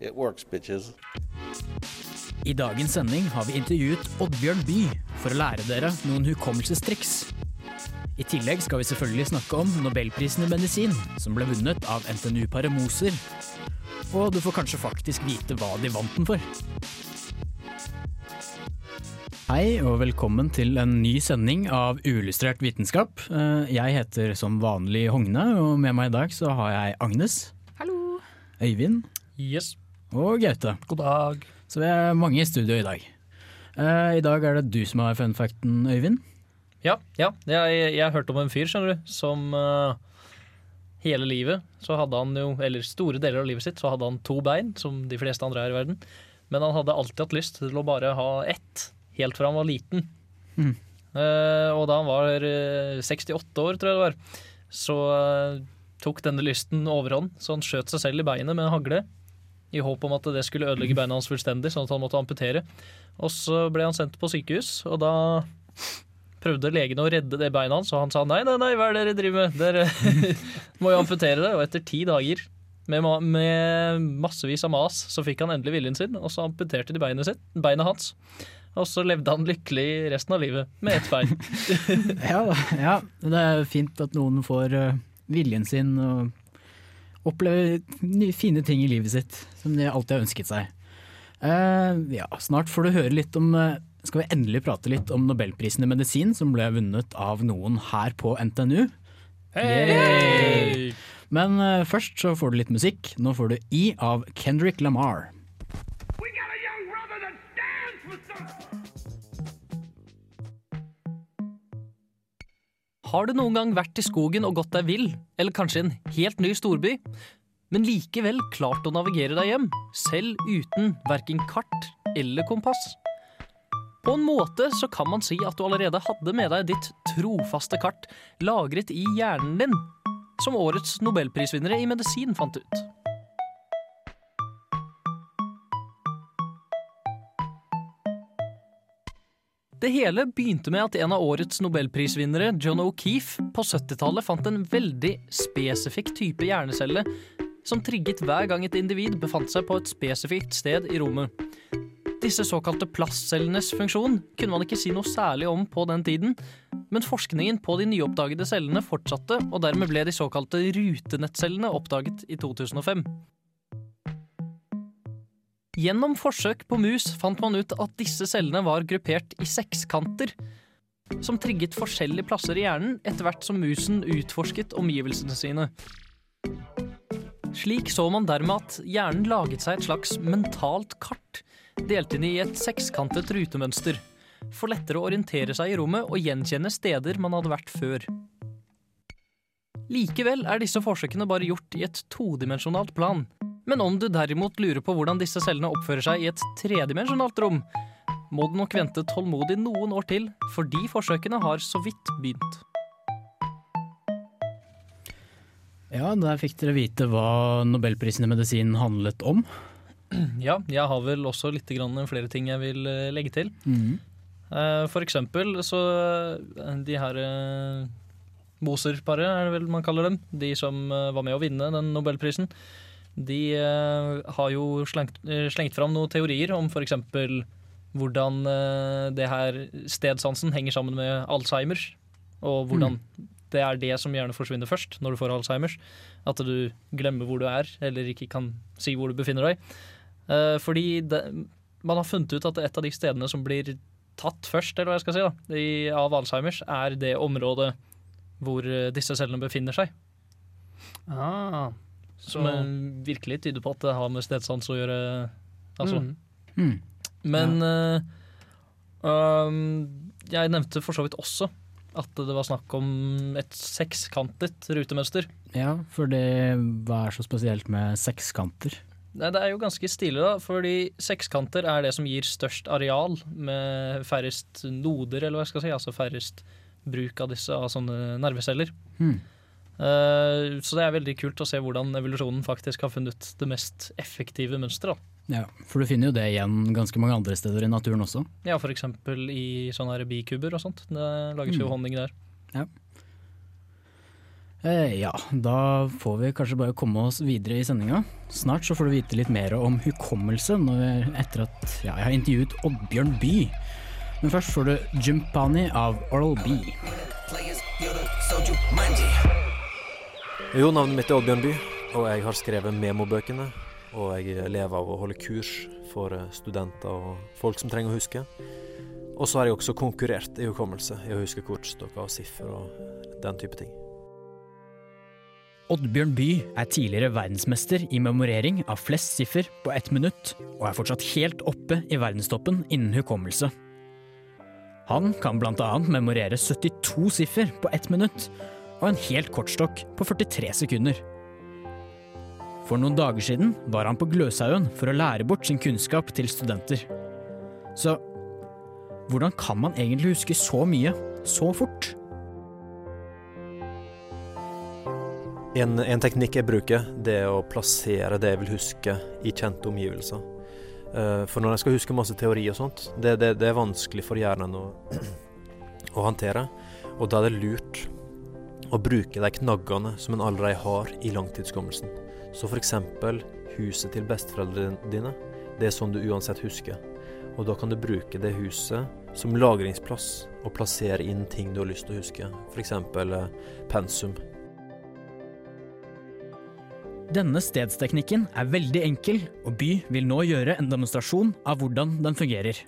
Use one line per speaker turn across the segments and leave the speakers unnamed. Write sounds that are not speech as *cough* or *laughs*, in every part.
it works, bitches.
I dagens sending har vi intervjuet Oddbjørn By for å lære dere noen hukommelsestriks. I tillegg skal vi selvfølgelig snakke om nobelprisen i medisin, som ble vunnet av NTNU Paramoser. Og du får kanskje faktisk vite hva de vant den for. Hei og velkommen til en ny sending av Uillustrert vitenskap. Eh, Jeg heter som vanlig Hogne, og med meg i dag så har jeg Agnes.
Hallo.
Øyvind
Yes.
Og Gaute.
God dag.
Så vi er mange i studio i dag. Uh, I dag er det du som har fun facten, Øyvind.
Ja, ja. Jeg, jeg hørte om en fyr, skjønner du, som uh, hele livet så hadde han jo, eller store deler av livet sitt, så hadde han to bein, som de fleste andre er i verden. Men han hadde alltid hatt lyst til å bare ha ett, helt fra han var liten.
Mm.
Uh, og da han var eh, 68 år, tror jeg det var, så tok denne lysten overhånd, så han skjøt seg selv i beinet med en hagle. I håp om at det skulle ødelegge beina hans fullstendig, sånn at han måtte amputere. Og så ble han sendt på sykehus, og da prøvde legene å redde det beinet hans, og han sa nei, nei, nei, hva er det dere driver med? Dere *laughs* må jo amputere det. Og etter ti dager med, med massevis av mas, så fikk han endelig viljen sin, og så amputerte de beinet, sitt, beinet hans. Og så levde han lykkelig resten av livet med ett bein. *laughs*
Ja, ja, det er fint at noen får eh, viljen sin og opplever nye, fine ting i livet sitt som de alltid har ønsket seg. Uh, ja, snart får du høre litt om uh, Skal vi endelig prate litt om nobelprisen i medisin som ble vunnet av noen her på NTNU. Hey! Men uh, først så får du litt musikk. Nå får du E av Kendrick Lamar.
Har du noen gang vært i skogen og gått deg vill, eller kanskje en helt ny storby, men likevel klart å navigere deg hjem, selv uten verken kart eller kompass? På en måte så kan man si at du allerede hadde med deg ditt trofaste kart lagret i hjernen din, som årets nobelprisvinnere i medisin fant ut. Det hele begynte med at en av årets nobelprisvinnere, John O'Keefe, på 70-tallet fant en veldig spesifikk type hjernecelle som trigget hver gang et individ befant seg på et spesifikt sted i rommet. Disse såkalte plastcellenes funksjon kunne man ikke si noe særlig om på den tiden, men forskningen på de nyoppdagede cellene fortsatte, og dermed ble de såkalte rutenettcellene oppdaget i 2005. Gjennom forsøk på mus fant man ut at disse cellene var gruppert i sekskanter, som trigget forskjellige plasser i hjernen etter hvert som musen utforsket omgivelsene sine. Slik så man dermed at hjernen laget seg et slags mentalt kart, delt inn i et sekskantet rutemønster, for lettere å orientere seg i rommet og gjenkjenne steder man hadde vært før. Likevel er disse forsøkene bare gjort i et todimensjonalt plan. Men om du derimot lurer på hvordan disse cellene oppfører seg i et tredimensjonalt rom, må du nok vente tålmodig noen år til, for de forsøkene har så vidt begynt.
Ja, der fikk dere vite hva nobelprisen i medisin handlet om.
Ja, jeg har vel også litt grann flere ting jeg vil eh, legge til. Mm. For eksempel så eh, de her Moser-paret, er det vel man kaller dem, de som var med å vinne den nobelprisen, de eh, har jo slengt, eh, slengt fram noen teorier om f.eks. hvordan eh, det her stedsansen henger sammen med Alzheimers, og hvordan det er det som gjerne forsvinner først når du får Alzheimers. At du glemmer hvor du er, eller ikke kan si hvor du befinner deg. Fordi det, man har funnet ut at et av de stedene som blir tatt først, eller hva jeg skal si, da, i, av Alzheimers, er det området hvor disse cellene befinner seg.
Ah,
Som virkelig tyder på at det har med stedsans å gjøre. Altså.
Mm.
Mm.
Men eh, um, jeg nevnte for så vidt også at det var snakk om et sekskantet rutemønster.
Ja, for det hva er så spesielt med sekskanter?
Nei, Det er jo ganske stilig, da, fordi sekskanter er det som gir størst areal, med færrest noder, eller hva jeg skal si, altså færrest bruk av disse av sånne nerveceller.
Hmm.
Eh, så det er veldig kult å se hvordan evolusjonen faktisk har funnet det mest effektive mønsteret.
Ja, for du finner jo det igjen ganske mange andre steder i naturen også.
Ja, for eksempel i sånne her bikuber og sånt. Det lages jo
Mm.
honning der.
Eh, ja, da får vi kanskje bare komme oss videre i sendinga. Snart så får du vite litt mer om hukommelse når vi, etter at ja, jeg har intervjuet Oddbjørn By. Men først får du Jumpani av Oral B.
Jo, navnet mitt er Oddbjørn By, og jeg har skrevet memobøkene. Og jeg lever av å holde kurs for eh, studenter og folk som trenger å huske. Og så har jeg også konkurrert i hukommelse, i å huske kortstokker og siffer og den type ting.
Oddbjørn By er tidligere verdensmester i memorering av flest siffer på ett minutt, og er fortsatt helt oppe i verdenstoppen innen hukommelse. Han kan annet memorere 72 siffer på ett minutt, og en helt kortstokk på 43 sekunder. For noen dager siden var han på Gløshaugen for å lære bort sin kunnskap til studenter. Så hvordan kan man egentlig huske så mye så fort?
En, en teknikk jeg bruker, det er å plassere det jeg vil huske i kjente omgivelser. Eh, for når jeg skal huske masse teori og sånt, det, det, det er vanskelig for hjernen å, *clears throat* å håndtere. Og da er det lurt å bruke de knaggene som en allerede har i langtidskommelsen. Så f.eks. huset til besteforeldrene dine. Det er sånn du uansett husker. Og da kan du bruke det huset som lagringsplass og plassere inn ting du har lyst til å huske. F.eks. Eh, pensum.
Denne stedsteknikken er veldig enkel, og By vil nå gjøre en demonstrasjon av hvordan den fungerer.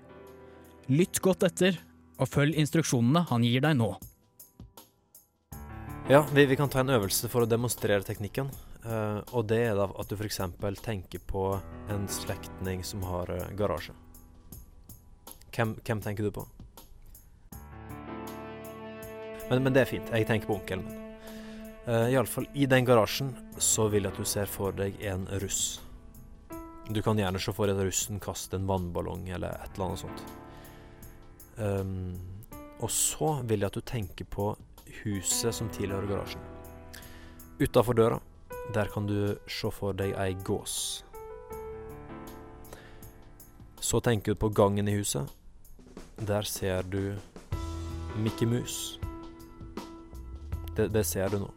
Lytt godt etter, og følg instruksjonene han gir deg nå.
Ja, vi, vi kan ta en øvelse for å demonstrere teknikken. Uh, og det er da at du f.eks. tenker på en slektning som har uh, garasje. Hvem, hvem tenker du på? Men, men det er fint. Jeg tenker på onkelen min. Uh, Iallfall i den garasjen så vil jeg at du ser for deg en russ. Du kan gjerne se for deg at russen kaster en vannballong eller et eller annet sånt. Um, og så vil jeg at du tenker på huset som tilhører garasjen. Utafor døra, der kan du se for deg ei gås. Så tenker du på gangen i huset. Der ser du Mickey Mus. Det, det ser du nå.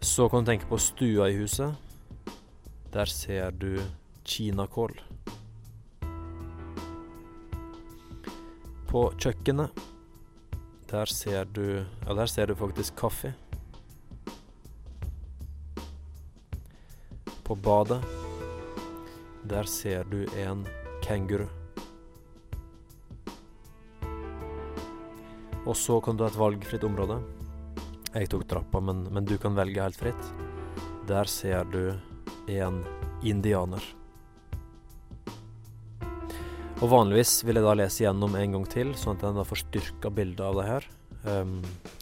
Så kan du tenke på stua i huset. Der ser du kinakål. På kjøkkenet der ser du Ja, der ser du faktisk kaffe. På badet der ser du en kenguru. Og så kan du ha et valgfritt område. Jeg tok trappa, men, men du kan velge helt fritt. Der ser du en indianer. Og vanligvis vil jeg da lese gjennom en gang til, sånn at jeg da får styrka bildet av det her. Um,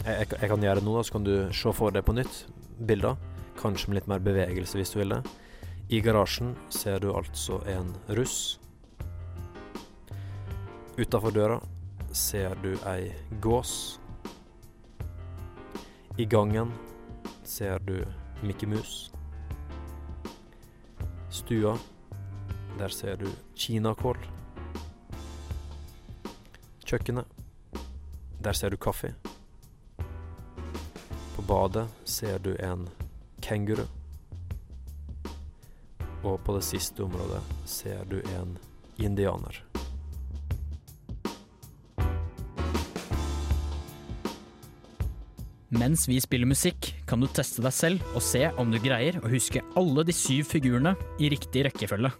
jeg, jeg, kan gjøre det nå, da, så kan du se for deg på nytt bilder. Kanskje med litt mer bevegelse, hvis du vil det. I garasjen ser du altså en russ. Utafor døra ser du ei gås. I gangen ser du Mikke Mus. Stua, der ser du kinakål. Kjøkkenet, der ser du kaffe. På badet ser du en kenguru. Og på det siste området ser du en indianer.
Mens vi spiller musikk, kan du teste deg selv og se om du greier å huske alle de syv figurene i riktig rekkefølge.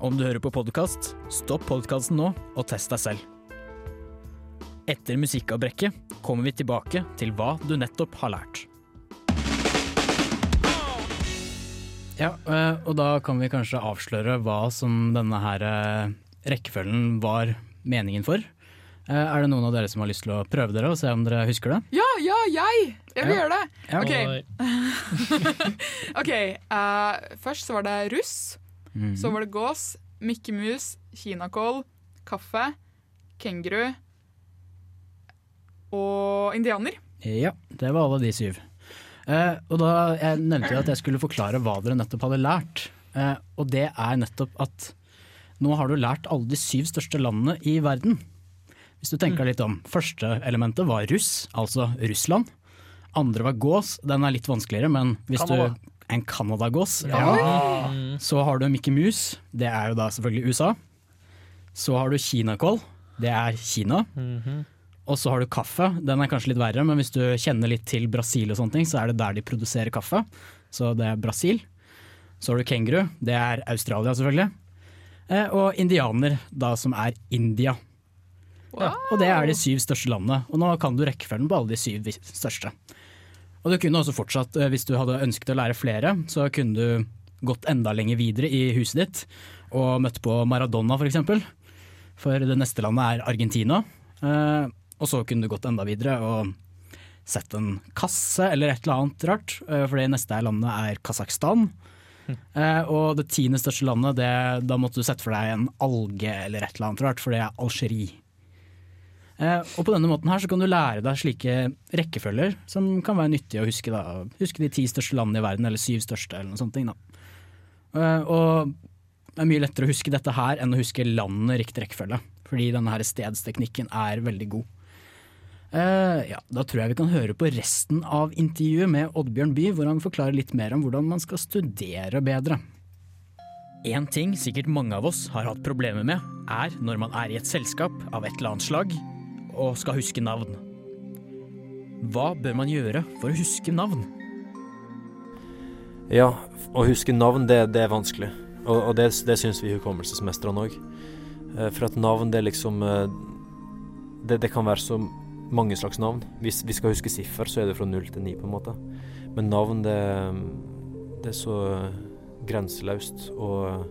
Om du hører på podkast, stopp podkasten nå og test deg selv. Etter musikkavbrekket kommer vi tilbake til hva du nettopp har lært. Ja, eh, og da kan vi kanskje avsløre hva som denne her eh, rekkefølgen var meningen for. Eh, Er det noen av dere som har lyst til å prøve dere og se om dere husker det?
Ja, ja,
jeg! Jeg vil
Ja.
gjøre det.
Ja.
OK. *laughs* Ok, eh, Først så var det russ.
Mm.
Så var det gås, Mikke Mus, kinakål, kaffe, kenguru og indianer.
Ja, det var alle de syv. Eh, og da, Jeg nevnte jo at jeg skulle forklare hva dere nettopp hadde lært. Eh, og det er nettopp at nå har du lært alle de syv største landene i verden. Hvis du tenker litt om. Første elementet var russ, altså Russland. Andre var gås, den er litt vanskeligere, men hvis
Kanada.
du En Canada-gås.
Ja. Ja.
Så har du Mickey Mouse, det er jo da selvfølgelig USA. Så har du kinakål, det er Kina.
Mhm.
Og så har du kaffe, den er kanskje litt verre, men hvis du kjenner litt til Brasil og sånne ting, så er det der de produserer kaffe. Så det er Brasil. Så har du kenguru, det er Australia selvfølgelig. Eh, og indianer, da som er India.
Wow.
Og det er de syv største landene. Og nå kan du rekkefølgen på alle de syv største. Og du kunne også fortsatt, eh, hvis du hadde ønsket å lære flere, så kunne du gått enda lenger videre i huset ditt og møtt på Maradona f.eks. For, for det neste landet er Argentina. Og så kunne du gått enda videre og sett en kasse eller et eller annet rart, eh, for det neste landet er Kasakhstan. Eh, og det tiende største landet, det, da måtte du sette for deg en alge eller et eller annet rart, for det er Algerie. Eh, og på denne måten her så kan du lære deg slike rekkefølger som kan være nyttige å huske. Da. Huske de ti største landene i verden, eller syv største, eller noe sånt. Da. Og det er mye lettere å huske dette her enn å huske landene i riktig rekkefølge. Fordi denne her stedsteknikken er veldig god. Eh, ja, da tror jeg vi kan høre på resten av intervjuet med Oddbjørn Bye, hvor han forklarer litt mer om hvordan man skal studere bedre. En ting sikkert mange av oss har hatt problemer med, er når man er i et selskap av et eller annet slag og skal huske navn. Hva bør man gjøre for å huske navn?
Ja, å huske navn, det, det er vanskelig. Og, og det, det syns vi hukommelsesmestrene òg. For at navn, det er liksom eh, det, det kan være så mange slags navn. Hvis vi skal huske siffer, så er det fra null til ni, på en måte. Men navn, det, det er så grenseløst, og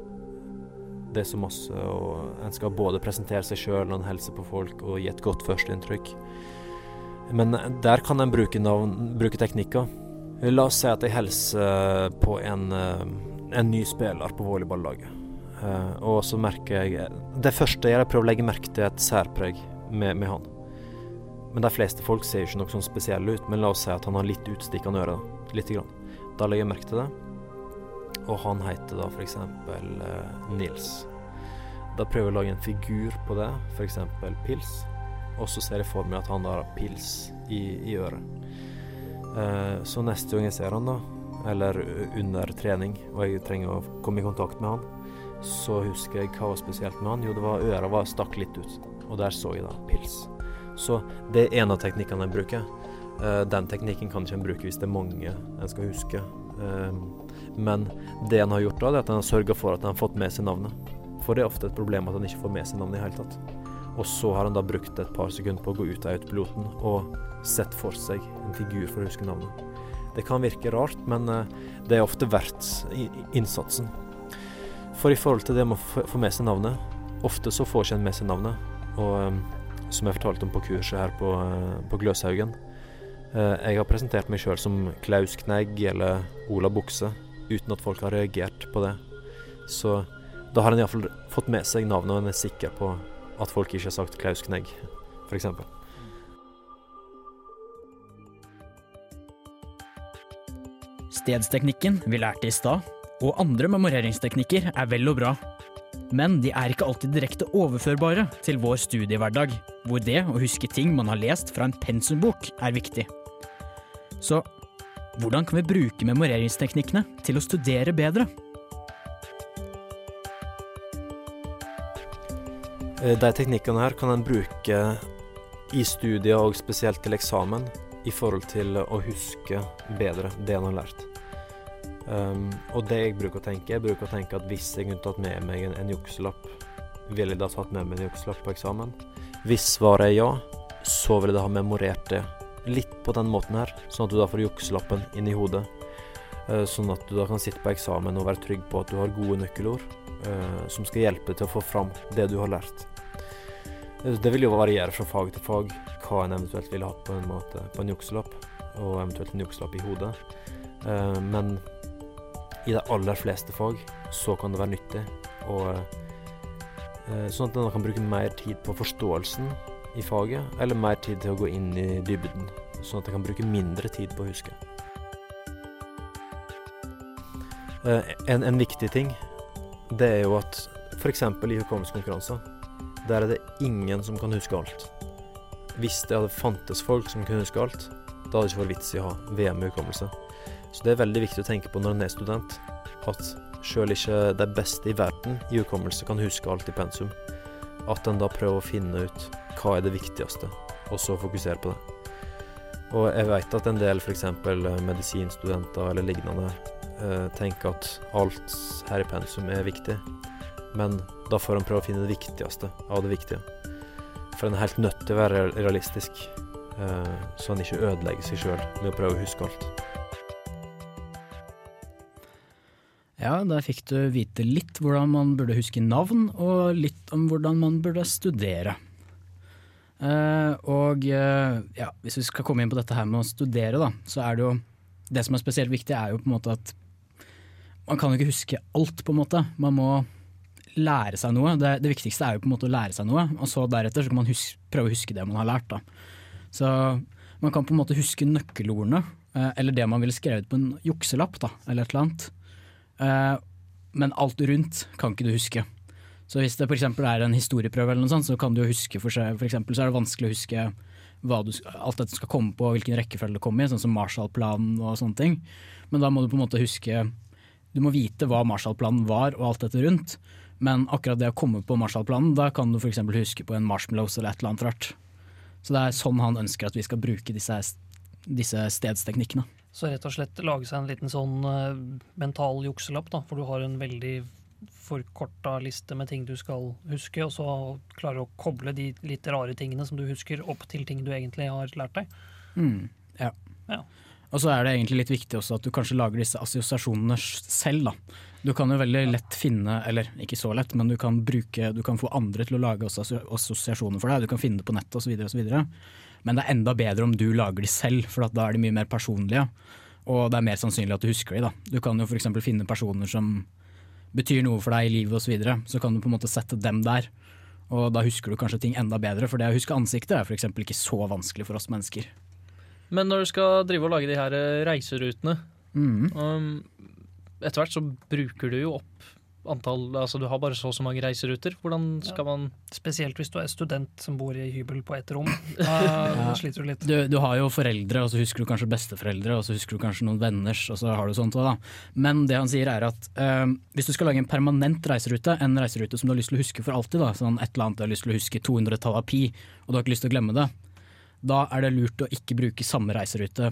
det er så masse, og en skal både presentere seg sjøl og en helse på folk, og gi et godt førsteinntrykk. Men der kan en bruke navn, bruke teknikker. La oss si at jeg hilser på en, en ny spiller på volleyballaget. Eh, og så merker jeg Det første jeg gjør, er å prøve å legge merke til et særpreg med, med han. Men de fleste folk ser jo ikke noe sånn spesielle ut, men la oss si at han har litt utstikkende øre. da, Lite grann. Da legger jeg merke til det. Og han heter da f.eks. Eh, Nils. Da prøver jeg å lage en figur på det, f.eks. pils. Og så ser jeg for meg at han har pils i, i øret. Eh, så neste gang jeg ser han da, eller under trening, og jeg trenger å komme i kontakt med han, så husker jeg hva var spesielt med han. Jo, det var øra var stakk litt ut, og der så jeg da pils. Så det er en av teknikkene jeg bruker. Eh, den teknikken kan ikke en bruke hvis det er mange en skal huske. Eh, men det en har gjort da, det er at en har sørga for at en har fått med seg navnet. For det er ofte et problem at en ikke får med seg navnet i hele tatt. Og så har en da brukt et par sekunder på å gå ut av autopiloten og sett for seg en figur for å huske navnet. Det kan virke rart, men eh, det er ofte verdt innsatsen. For i forhold til det med å få- med seg navnet, ofte så får ikke en med seg navnet. Og som jeg fortalte om på kurset her på, eh, på Gløshaugen, eh, jeg har presentert meg sjøl som Klaus Knegg eller Ola Bukse, uten at folk har reagert på det. Så da har en iallfall fått med seg navnet, og en er sikker på at folk ikke har sagt Klaus Knegg, f.eks.
Stedsteknikken vi lærte i stad, og andre memoreringsteknikker er vel og bra. Men de er ikke alltid direkte overførbare til vår studiehverdag, hvor det å huske ting man har lest fra en pensumbok er viktig. Så hvordan kan vi bruke memoreringsteknikkene til å studere bedre?
Eh, De teknikkene her kan en bruke i studier og spesielt til eksamen i forhold til å huske bedre det en har lært. Um, og det jeg bruker å tenke, jeg bruker å tenke at hvis jeg kunne tatt med meg en, en jukselapp, ville jeg da tatt med meg en jukselapp på eksamen? Hvis svaret er ja, så vil jeg da ha memorert det litt på den måten her, sånn at du da får jukselappen inn i hodet. Uh, sånn at du da kan sitte på eksamen og være trygg på at du har gode nøkkelord uh, som skal hjelpe til å få fram det du har lært. Det vil jo variere fra fag til fag hva en eventuelt ville hatt på en måte på en jukselapp, og eventuelt en jukselapp i hodet. Uh, men i de aller fleste fag så kan det være nyttig. Og eh, sånn at en kan bruke mer tid på forståelsen i faget, eller mer tid til å gå inn i dybden. Sånn at en kan bruke mindre tid på å huske. Eh, en, en viktig ting, det er jo at f.eks. i hukommelseskonkurranser, der er det ingen som kan huske alt. Hvis det hadde fantes folk som kunne huske alt, da hadde det ikke vært vits i å ha VM i hukommelse. Så det er veldig viktig å tenke på når en er student, at sjøl ikke de beste i verden i hukommelse kan huske alt i pensum. At en da prøver å finne ut hva er det viktigste, og så fokusere på det. Og jeg vet at en del f.eks. medisinstudenter eller lignende eh, tenker at alt her i pensum er viktig, men da får en prøve å finne det viktigste av det viktige. For en er helt nødt til å være realistisk, eh, så en ikke ødelegger seg sjøl med å prøve å huske alt.
Ja, der fikk du vite litt hvordan man burde huske navn, og litt om hvordan man burde studere. Eh, og eh, ja, hvis vi skal komme inn på dette her med å studere, da, så er det jo Det som er spesielt viktig, er jo på en måte at man kan jo ikke huske alt, på en måte. Man må lære seg noe. Det, det viktigste er jo på en måte å lære seg noe, og så deretter så kan man huske, prøve å huske det man har lært. da. Så man kan på en måte huske nøkkelordene, eh, eller det man ville skrevet på en jukselapp, da, eller et eller annet. Eh, men alt rundt kan ikke du huske. Så hvis det f.eks. er en historieprøve, eller noe sånt, så kan du huske for, seg, for eksempel, så er det vanskelig å huske du, alt dette skal komme på, hvilken rekkefølge det kommer i, sånn som Marshall-planen og sånne ting. Men da må du på en måte huske Du må vite hva Marshall-planen var og alt dette rundt. Men akkurat det å komme på Marshall-planen, da kan du f.eks. huske på en marshmallows eller et eller annet rart. Så det er sånn han ønsker at vi skal bruke disse, disse stedsteknikkene.
Så rett og slett lage seg en liten sånn uh, mental jukselapp, da, for du har en veldig forkorta liste med ting du skal huske, og så klare å koble de litt rare tingene som du husker, opp til ting du egentlig har lært deg.
Mm, ja.
ja.
Og så er det egentlig litt viktig også at du kanskje lager disse assosiasjonene selv. da. Du kan jo veldig lett finne, eller ikke så lett, men du kan, bruke, du kan få andre til å lage assosiasjoner for deg. Du kan finne det på nettet osv. osv. Men det er enda bedre om du lager de selv, for da er de mye mer personlige. Og det er mer sannsynlig at du husker de. da. Du kan jo f.eks. finne personer som betyr noe for deg i livet osv. Så, videre. så kan du på en måte sette dem der. Og da husker du kanskje ting enda bedre, for det å huske ansiktet er f.eks. ikke så vanskelig for oss mennesker.
Men når du skal drive og lage de her reiserutene
mm.
um, etter hvert så bruker du jo opp antall Altså du har bare så og så mange reiseruter. Hvordan skal man
Spesielt hvis du er student som bor i hybel på ett rom. *laughs* Da
Ja.
sliter du litt.
Du, du har jo foreldre, og så husker du kanskje besteforeldre, og så husker du kanskje noen venners, og så har du sånt òg, da. Men det han sier er at øh, hvis du skal lage en permanent reiserute, en reiserute som du har lyst til å huske for alltid, da, sånn et eller annet du har lyst til å huske 200-tallet av pi, og du har ikke lyst til å glemme det, da er det lurt å ikke bruke samme reiserute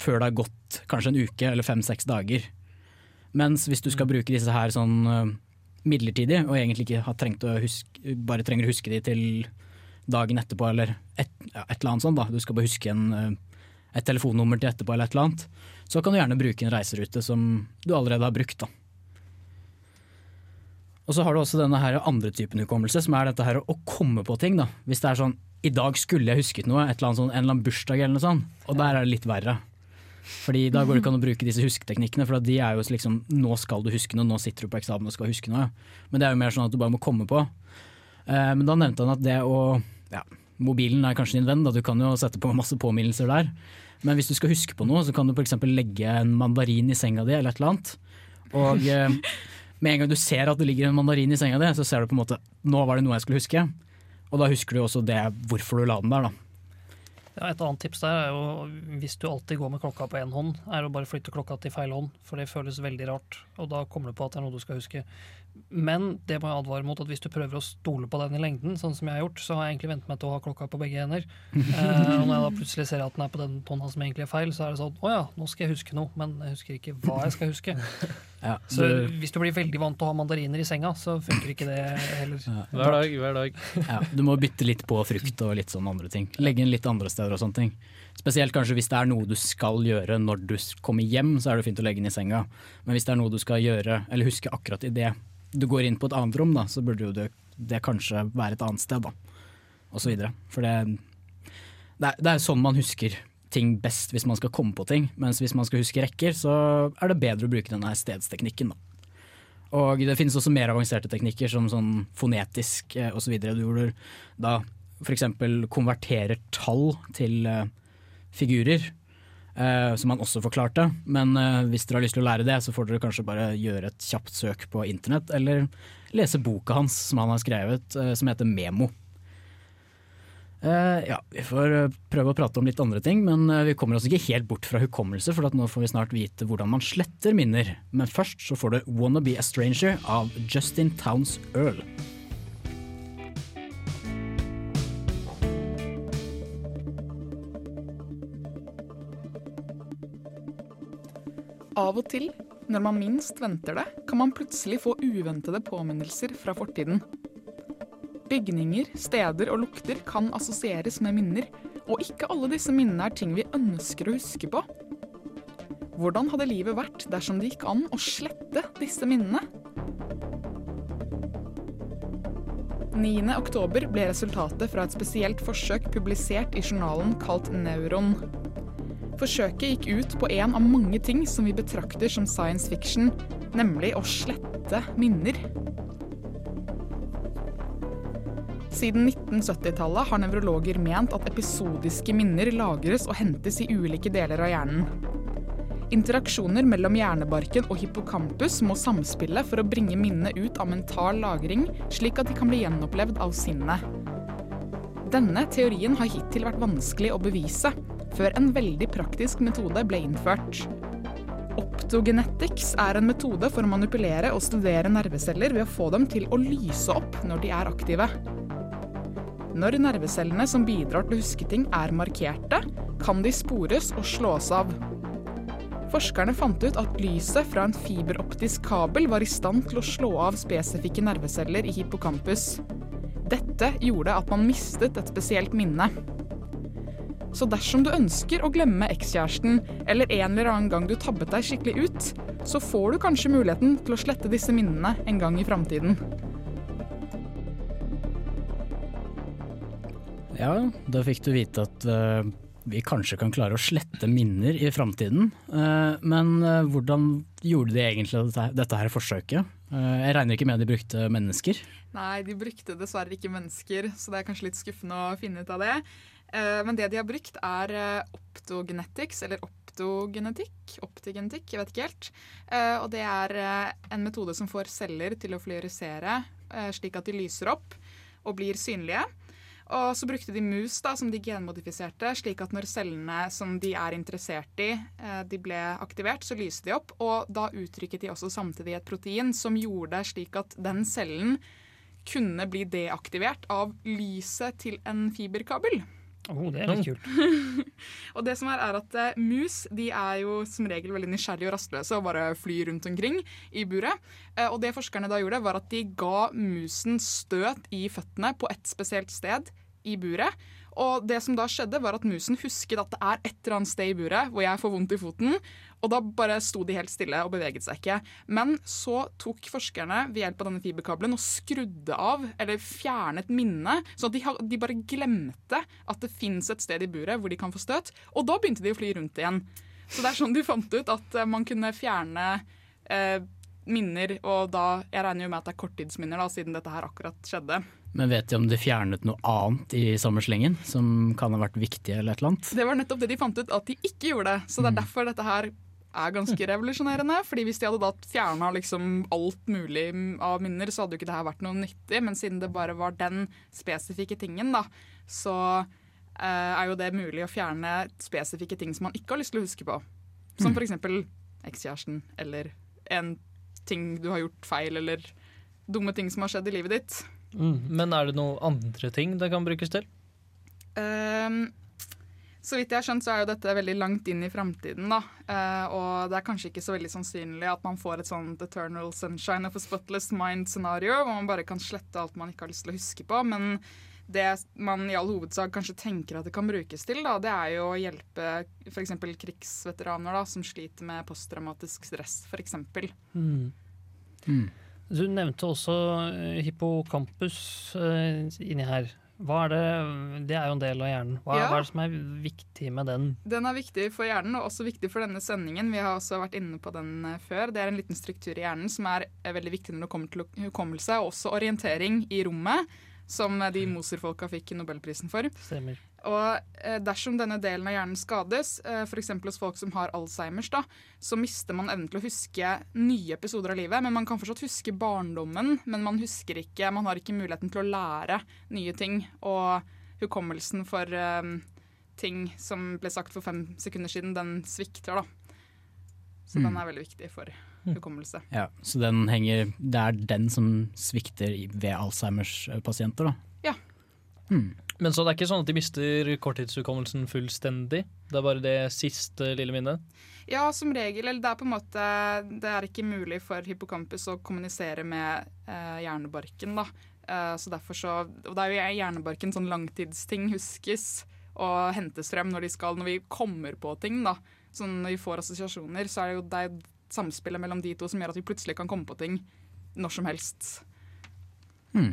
før det har gått kanskje en uke eller fem-seks dager. Mens hvis du skal bruke disse her sånn eh, midlertidig, og egentlig ikke har trengt å huske, bare trenger å huske de til dagen etterpå eller et, ja, et eller annet sånt, da. du skal bare huske en, eh, et telefonnummer til etterpå eller et eller annet, så kan du gjerne bruke en reiserute som du allerede har brukt. da. Og så har du også denne her andre typen hukommelse, som er dette her å komme på ting. da. Hvis det er sånn i dag skulle jeg husket noe, et eller annet sånn, en eller annen bursdag eller noe sånt, og der er det litt verre. Fordi da går det ikke an å bruke disse husketeknikkene, for de er jo liksom nå skal du huske noe, nå sitter du på eksamen og skal huske noe. Men det er jo mer sånn at du bare må komme på. Eh, men da nevnte han at det å ja, Mobilen er kanskje din venn, da du kan jo sette på masse påminnelser der. Men hvis du skal huske på noe, så kan du f.eks. legge en mandarin i senga di eller et eller annet. Og eh, med en gang du ser at det ligger en mandarin i senga di, så ser du på en måte nå var det noe jeg skulle huske. Og da husker du også det hvorfor du la den der, da.
Ja, et annet tips der er jo hvis du alltid går med klokka på én hånd, er å bare flytte klokka til feil hånd, for det føles veldig rart. Og da kommer du på at det er noe du skal huske. Men det må jeg advare mot at hvis du prøver å stole på den i lengden, sånn som jeg har gjort, så har jeg egentlig vent meg til å ha klokka på begge hender. *laughs* Eh, og når jeg da plutselig ser at den er på den tonna som egentlig er feil, så er det sånn å ja, nå skal jeg huske noe, men jeg husker ikke hva jeg skal huske. *laughs*
Ja,
Så hvis du blir veldig vant til å ha mandariner i senga, så funker ikke det heller.
Hver dag, hver dag. *laughs*
Ja, du må bytte litt på frukt og litt sånne andre ting. Legge inn litt andre steder og sånne ting. Spesielt kanskje hvis det er noe du skal gjøre når du kommer hjem, så er det fint å legge den i senga. Men hvis det er noe du skal gjøre, eller huske akkurat i det du går inn på et annet rom, da, så burde jo det, det kanskje være et annet sted, da. videre. For det, det, er, det er sånn man husker ting best hvis man skal komme på ting. Mens hvis man skal huske rekker, så er det bedre å bruke denne stedsteknikken. Da. Og det finnes også mer avanserte teknikker som sånn fonetisk eh, osv. Hvor du da f.eks. konverterer tall til eh, figurer. Eh, som han også forklarte. Men uh, hvis dere har lyst til å lære det, så får dere kanskje bare gjøre et kjapt søk på internett, eller lese boka hans som han har skrevet, uh, som heter Memo. Ja, Vi får prøve å prate om litt andre ting, men vi kommer oss ikke helt bort fra hukommelse, for nå får vi snart vite hvordan man sletter minner. Men først så får du 'Wanna Be A Stranger' av Justin Towns Earl.
Av og til, når man minst venter det, kan man plutselig få uventede påminnelser fra fortiden. Bygninger, steder og lukter kan assosieres med minner, og ikke alle disse minnene er ting vi ønsker å huske på. Hvordan hadde livet vært dersom det gikk an å slette disse minnene? 9. oktober ble resultatet fra et spesielt forsøk publisert i journalen kalt Neuron. Forsøket gikk ut på en av mange ting som vi betrakter som science fiction, nemlig å slette minner. Siden 1970-tallet har nevrologer ment at episodiske minner lagres og hentes i ulike deler av hjernen. Interaksjoner mellom hjernebarken og hippocampus må samspille for å bringe minnet ut av mental lagring, slik at de kan bli gjenopplevd av sinnet. Denne teorien har hittil vært vanskelig å bevise, før en veldig praktisk metode ble innført. Optogenetics er en metode for å manipulere og studere nerveceller ved å få dem til å lyse opp når de er aktive. Når nervecellene som bidrar til å huske ting er markerte, kan de spores og slås av. Forskerne fant ut at lyset fra en fiberoptisk kabel var i stand til å slå av spesifikke nerveceller i hippocampus. Dette gjorde at man mistet et spesielt minne. Så dersom du ønsker å glemme ekskjæresten, eller en eller annen gang du tabbet deg skikkelig ut, så får du kanskje muligheten til å slette disse minnene en gang i framtiden.
Ja, da fikk du vite at uh, vi kanskje kan klare å slette minner i framtiden. Uh, men uh, hvordan gjorde de egentlig dette, dette her forsøket? Jeg regner ikke med de brukte mennesker.
Nei, de brukte dessverre ikke mennesker, så det er kanskje litt skuffende å finne ut av det. Eh, Men det de har brukt, er eh, optogenetics, eller optogenetikk. Optigenetikk, jeg vet ikke helt. Eh, Og det er en metode som får celler til å fluorisere, slik at de lyser opp og blir synlige. Og så brukte de mus da, som de genmodifiserte, slik at når cellene som de er interessert i, de ble aktivert, så lyste de opp. Og da uttrykket de også samtidig et protein som gjorde slik at den cellen kunne bli deaktivert av lyset til en fiberkabel.
Oh, det er litt kult. *laughs*
og det som er, er at eh, mus de er jo som regel veldig nysgjerrige og rastløse og bare flyr rundt omkring i buret. Eh, og det forskerne da gjorde, var at de ga musen støt i føttene på et spesielt sted i buret. Og det som da skjedde, var at musen husket at det er et eller annet sted i buret hvor jeg får vondt i foten. Og da bare sto de helt stille og beveget seg ikke. Men så tok forskerne ved hjelp av denne fiberkabelen og skrudde av, eller fjernet minnet, så de, de bare glemte at det fins et sted i buret hvor de kan få støt. Og da begynte de å fly rundt igjen. Så det er sånn de fant ut at eh, man kunne fjerne eh, minner, og da Jeg regner jo med at det er korttidsminner, da, siden dette her akkurat skjedde.
Men vet de om de fjernet noe annet i samme slengen som kan ha vært viktig eller et eller annet?
Det var nettopp det de fant ut at de ikke gjorde. det, Så det er derfor dette her er ganske revolusjonerende. Fordi hvis de hadde da fjerna liksom alt mulig av minner, så hadde jo ikke det her vært noe nyttig. Men siden det bare var den spesifikke tingen, da, så eh, er jo det mulig å fjerne spesifikke ting som man ikke har lyst til å huske på. Som
Mm.
eksempel ekskjæresten, eller en ting du har gjort feil, eller dumme ting som har skjedd i livet ditt.
Mm. Men er det noen andre ting det kan brukes til?
Um, så vidt jeg har skjønt, så er jo dette veldig langt inn i framtiden. da. Eh, og det er kanskje ikke så veldig sannsynlig at man får et sånt eternal sunshine of a spotless mind-scenario, hvor man bare kan slette alt man ikke har lyst til å huske på. Men det man i all hovedsak kanskje tenker at det kan brukes til, da, det er jo å hjelpe f.eks. krigsveteraner da, som sliter med posttraumatisk stress, f.eks.
Mm. Du nevnte også eh, hippocampus eh, inni her. Er det, det er jo en del av hjernen. Hva,
Ja.
hva er det som er viktig med den?
Den er viktig for hjernen, og også viktig for denne sendingen. Vi har også vært inne på den eh, før. Det er en liten struktur i hjernen som er veldig viktig når det kommer til hukommelse, og også orientering i rommet, som de Moser-folka fikk Nobelprisen for.
Stemmer.
Og eh, dersom denne delen av hjernen skades, eh, f.eks. hos folk som har Alzheimers, da, så mister man evnen til å huske nye episoder av livet. Men man kan fortsatt huske barndommen, men man husker ikke Man har ikke muligheten til å lære nye ting. Og hukommelsen for um, ting som ble sagt for fem sekunder siden, den svikter, da. Så
Mm.
den er veldig viktig for hukommelse.
Ja, så den henger, det er den som svikter ved Alzheimers-pasienter, da?
Ja.
Hmm.
Men så det er ikke sånn at de mister korttidshukommelsen fullstendig? Det er bare det siste lille minnet?
Ja, som regel. Eller det er på en måte Det er ikke mulig for hippocampus å kommunisere med eh, hjernebarken, da. Eh, så derfor så Og det er jo hjernebarken sånn langtidsting huskes og hentes frem når de skal Når vi kommer på ting, da. Sånn når vi får assosiasjoner, så er det jo det samspillet mellom de to som gjør at vi plutselig kan komme på ting når som helst.
Hmm.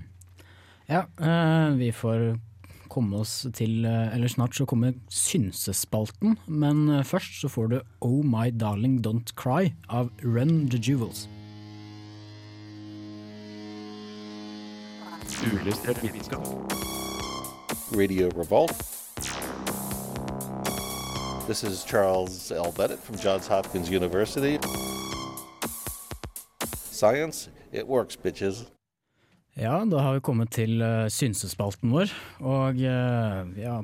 Ja, eh, vi får komme oss til eh, Eller snart så kommer synsespalten, men eh, først så får du Oh My Darling Don't Cry av Run The Jewels.
Vitenskap.
Radio Revolt. This is Charles L. Bennett from Johns Hopkins University. Science, it works, bitches.
Ja, da har vi kommet til uh, synsespalten vår, og uh, ja,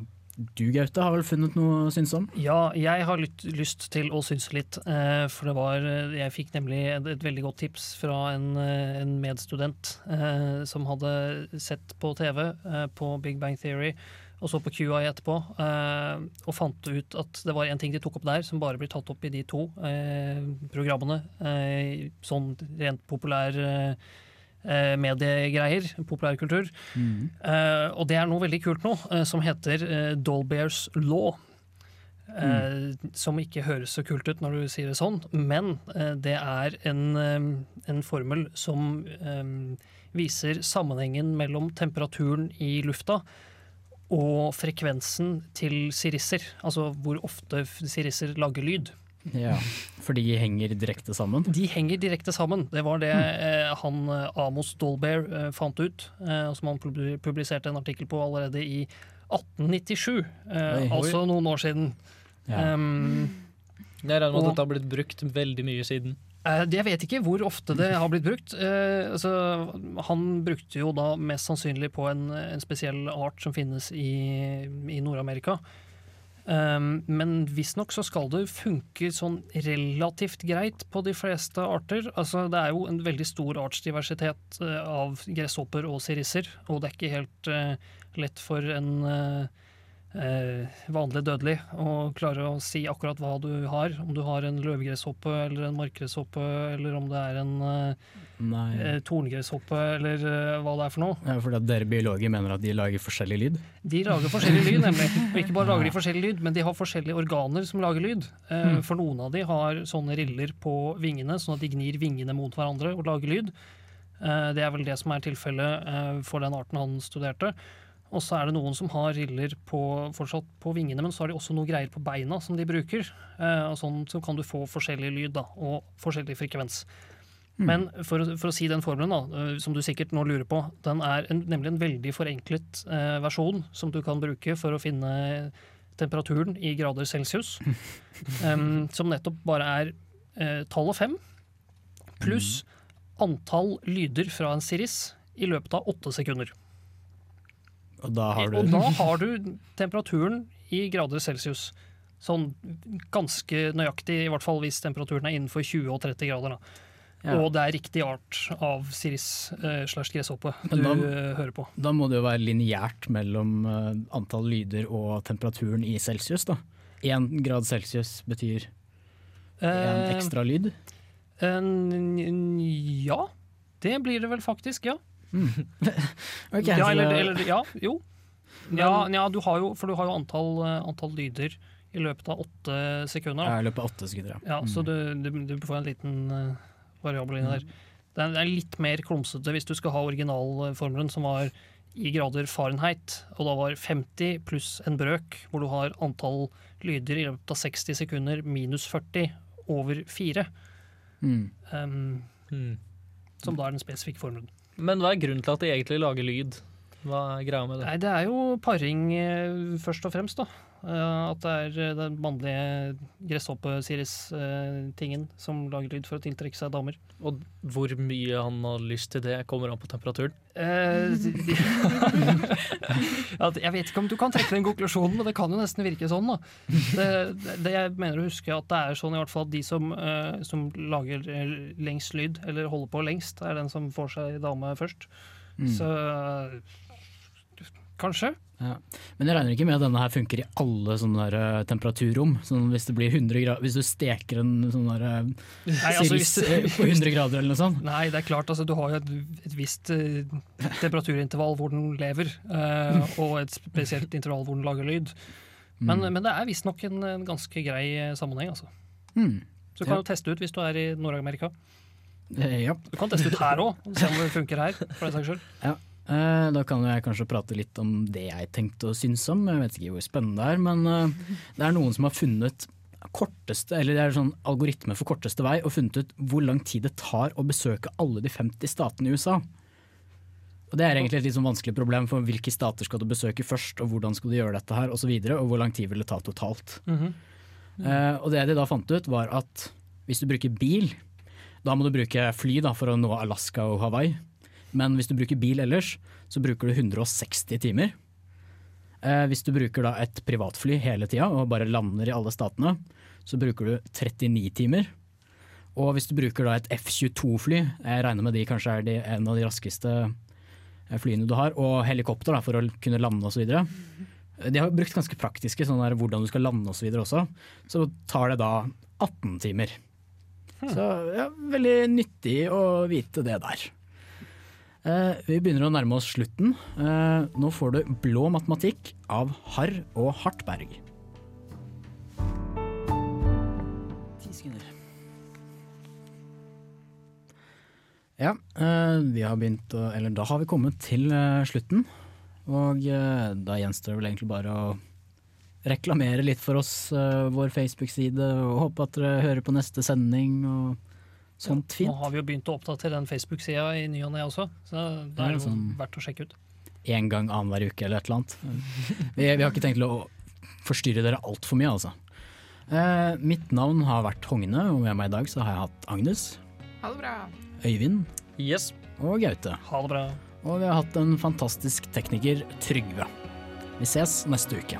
du Gaute har vel funnet noe å synse om?
Ja, jeg har lytt, lyst til å synse litt. Uh, For det var Jeg fikk nemlig et, et veldig godt tips fra en, en medstudent som hadde sett på TV på Big Bang Theory og så på QI etterpå, og fant ut at det var en ting de tok opp der som bare blir tatt opp i de to programmene. Sånn rent populær eh, eh, mediegreier, populærkultur. Eh, og det er noe veldig kult nå, eh, som heter eh, Dolbears law. Eh, Som ikke høres så kult ut når du sier det sånn, men eh, det er en, eh, en formel som viser sammenhengen mellom temperaturen i lufta og frekvensen til sirisser. Altså hvor ofte sirisser lager lyd.
Ja, for de henger direkte sammen?
De henger direkte sammen. Det var det eh, han eh, Amos Dolbear eh, fant ut, eh, som han publiserte en artikkel på allerede i 1897. Eh,
Oi.
altså noen år siden.
Ja.
Um,
Jeg regner med at dette har blitt brukt veldig mye siden.
Eh, Jeg vet ikke hvor ofte det har blitt brukt. Eh, altså, han brukte jo da mest sannsynlig på en, en spesiell art som finnes i, i Nord-Amerika. Um, men visstnok så skal det funke sånn relativt greit på de fleste arter. Altså, det er jo en veldig stor artsdiversitet eh, av gresshopper og sirisser, og det er ikke helt uh, lett for en eh, vanlig dødelig å klare å si akkurat hva du har. Om du har en løvegresshoppe eller en markgresshoppe, eller om det er en eh, eh, torngresshoppe, eller eh, hva det er for noe.
Ja, fordi at dere biologer mener at de lager forskjellig lyd?
De lager forskjellig lyd, nemlig. Og ikke bare lager de forskjellig lyd, men de har forskjellige organer som lager lyd. Eh,
Mm.
For noen av de har sånne riller på vingene, sånn at de gnir vingene mot hverandre og lager lyd. Eh, Det er vel det som er tilfellet eh, for den arten han studerte. Og så er det noen som har riller på, fortsatt på vingene, men så har de også noe greier på beina som de bruker. Eh, og sånn så kan du få forskjellig lyd da, og forskjellig frekvens. Men for, for å si den formelen, da, eh, som du sikkert nå lurer på, den er en, nemlig en veldig forenklet eh, versjon som du kan bruke for å finne temperaturen i grader celsius. *laughs* um, som nettopp bare er eh, tallet fem pluss antall lyder fra en siris i løpet av åtte sekunder.
Og da har du
Og da har du temperaturen i grader celsius. Sånn ganske nøyaktig, i hvert fall hvis temperaturen er innenfor 20 og 30 grader. Da.
Ja.
Og det er riktig art av siris eh, slash gresshoppe du
da-
hører på.
Da må det jo være lineært mellom eh, antall lyder og temperaturen i celsius, da. Én grad celsius betyr én
Eh,
ekstra lyd.
en- ja, det blir det vel faktisk, ja. *laughs*
Ok,
ja, eller, eller ja, jo. Ja, ja du har jo, for du har jo antall, eh, antall lyder i løpet av åtte sekunder.
Ja, I løpet av åtte sekunder,
Ja,
Mm.
Så du, du, du får en liten uh, variabel inni der. Det er, det er litt mer klumsete hvis du skal ha originalformelen, som var i grader Fahrenheit, og da var 50 pluss en brøk, hvor du har antall lyder i løpet av 60 sekunder minus 40 over 4.
Mm.
Um,
mm.
som da er den spesifikke formelen.
Men hva er grunnen til at de egentlig lager lyd? Hva er greia med det?
Nei, det er jo paring eh, først og fremst, da. Eh, at det er eh, den mannlige gresshoppe-Siris-tingen som lager lyd for å tiltrekke seg damer.
Og hvor mye han har lyst til det, kommer an på temperaturen?
Eh, *laughs* jeg vet ikke om du kan trekke den konklusjonen, men det kan jo nesten virke sånn. da. Det, det, jeg mener å huske at det er sånn i hvert fall at de som, som lager lengst lyd, eller holder på lengst, er den som får seg dame først.
Mm.
Så kanskje.
Ja. Men jeg regner ikke med at denne her funker i alle sånne der, eh, temperaturrom. Sånn hvis det blir 100 grader, hvis du steker en sånn der eh,
Nei, altså, hvis-
eh, på 100 grader eller noe sånt. *laughs*
Nei, det er klart, altså, du har jo et, et visst temperaturintervall hvor den lever, uh, og et spesielt intervall hvor den lager lyd. Men,
Mm.
men det er visstnok en, en ganske grei sammenheng, altså.
Mm.
Så du kan
Ja.
jo teste ut hvis du er i Nord-Amerika.
Ja.
Du kan teste ut her òg, se om det funker her. for den saks skyld.
Ja. Eh, da kan jeg kanskje prate litt om det jeg tenkte å synes om. Jeg vet ikke hvor spennende det er, men eh, *laughs* det er noen som har funnet korteste, eller det er sånn algoritme for korteste vei, og funnet ut hvor lang tid det tar å besøke alle de 50 statene i USA. Og Det er egentlig et litt sånn vanskelig problem, for hvilke stater skal du besøke først, og hvordan skal du gjøre dette her, osv., og, så og hvor lang tid vil det ta totalt.
Mhm.
Eh, og det de da fant ut, var at hvis du bruker bil, da må du bruke fly da, for å nå Alaska og Hawaii. Men hvis du bruker bil ellers, så bruker du 160 timer. Eh, hvis du bruker da et privatfly hele tida og bare lander i alle statene, så bruker du 39 timer. Og hvis du bruker da et F-22-fly, jeg regner med de kanskje er de, en av de raskeste eh, flyene du har, og helikopter da, for å kunne lande osv. De har brukt ganske praktiske sånn der, hvordan du skal lande osv. også. Så tar det da 18 timer. Så ja, veldig nyttig å vite det der. Eh, vi begynner å nærme oss slutten. Eh, nå får du Blå matematikk av Harr og Hartberg. Ti sekunder. Ja, eh, vi har begynt å Eller da har vi kommet til slutten. Og da gjenstår det vel egentlig bare å reklamere litt for oss, vår Facebook-side, og håpe at dere hører på neste sending og sånt
Nå
fint.
har vi jo begynt å oppdatere den Facebook-sida i ny og ne også, så det er jo
sånn.
verdt å sjekke ut.
En gang annenhver uke eller et eller annet. Vi, vi har ikke tenkt til å forstyrre dere altfor mye, altså. Eh, mitt navn har vært Hogne, og med meg i dag så har jeg hatt Agnes,
Ha det bra.
Øyvind
Yes.
og Gaute.
Ha det bra.
Og vi har hatt en fantastisk tekniker, Trygve. Vi ses neste uke.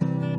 thank you